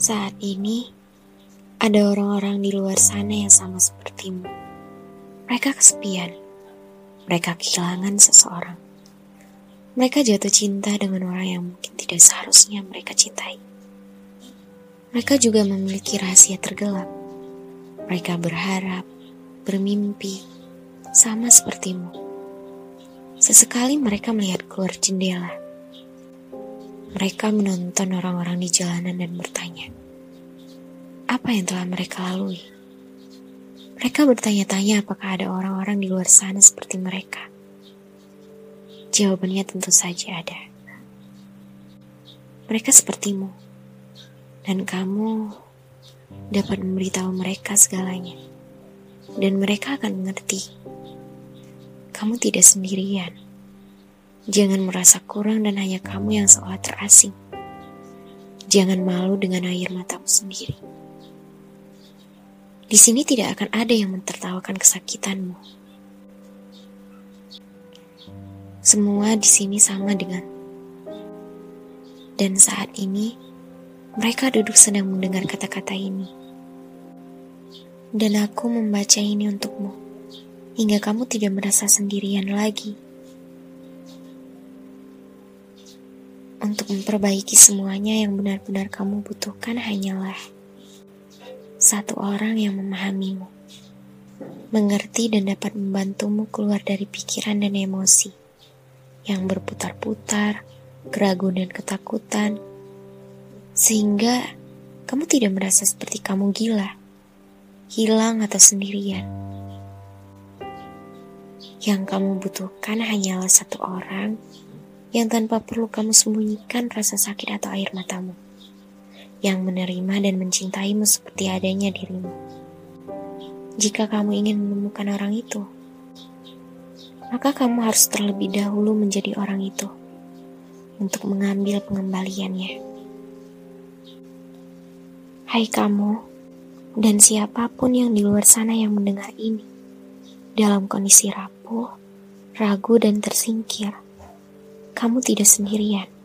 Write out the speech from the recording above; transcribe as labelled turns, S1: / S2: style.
S1: Saat ini, ada orang-orang di luar sana yang sama sepertimu. Mereka kesepian. Mereka kehilangan seseorang. Mereka jatuh cinta dengan orang yang mungkin tidak seharusnya mereka cintai. Mereka juga memiliki rahasia tergelap. Mereka berharap, bermimpi, sama sepertimu. Sesekali mereka melihat keluar jendela mereka menonton orang-orang di jalanan dan bertanya, apa yang telah mereka lalui? Mereka bertanya-tanya apakah ada orang-orang di luar sana seperti mereka. Jawabannya tentu saja ada. Mereka sepertimu, dan kamu dapat memberitahu mereka segalanya, dan mereka akan mengerti. Kamu tidak sendirian. Jangan merasa kurang dan hanya kamu yang seolah terasing. Jangan malu dengan air matamu sendiri. Di sini tidak akan ada yang mentertawakan kesakitanmu. Semua di sini sama dengan. Dan saat ini, mereka duduk sedang mendengar kata-kata ini. Dan aku membaca ini untukmu, hingga kamu tidak merasa sendirian lagi. Untuk memperbaiki semuanya yang benar-benar kamu butuhkan hanyalah satu orang yang memahamimu, mengerti dan dapat membantumu keluar dari pikiran dan emosi yang berputar-putar, keraguan dan ketakutan, sehingga kamu tidak merasa seperti kamu gila, hilang atau sendirian. Yang kamu butuhkan hanyalah satu orang yang tanpa perlu kamu sembunyikan rasa sakit atau air matamu, yang menerima dan mencintaimu seperti adanya dirimu. Jika kamu ingin menemukan orang itu, maka kamu harus terlebih dahulu menjadi orang itu untuk mengambil pengembaliannya. Hai kamu, dan siapa pun yang di luar sana yang mendengar ini, dalam kondisi rapuh, ragu, dan tersingkir kamu tidak sendirian.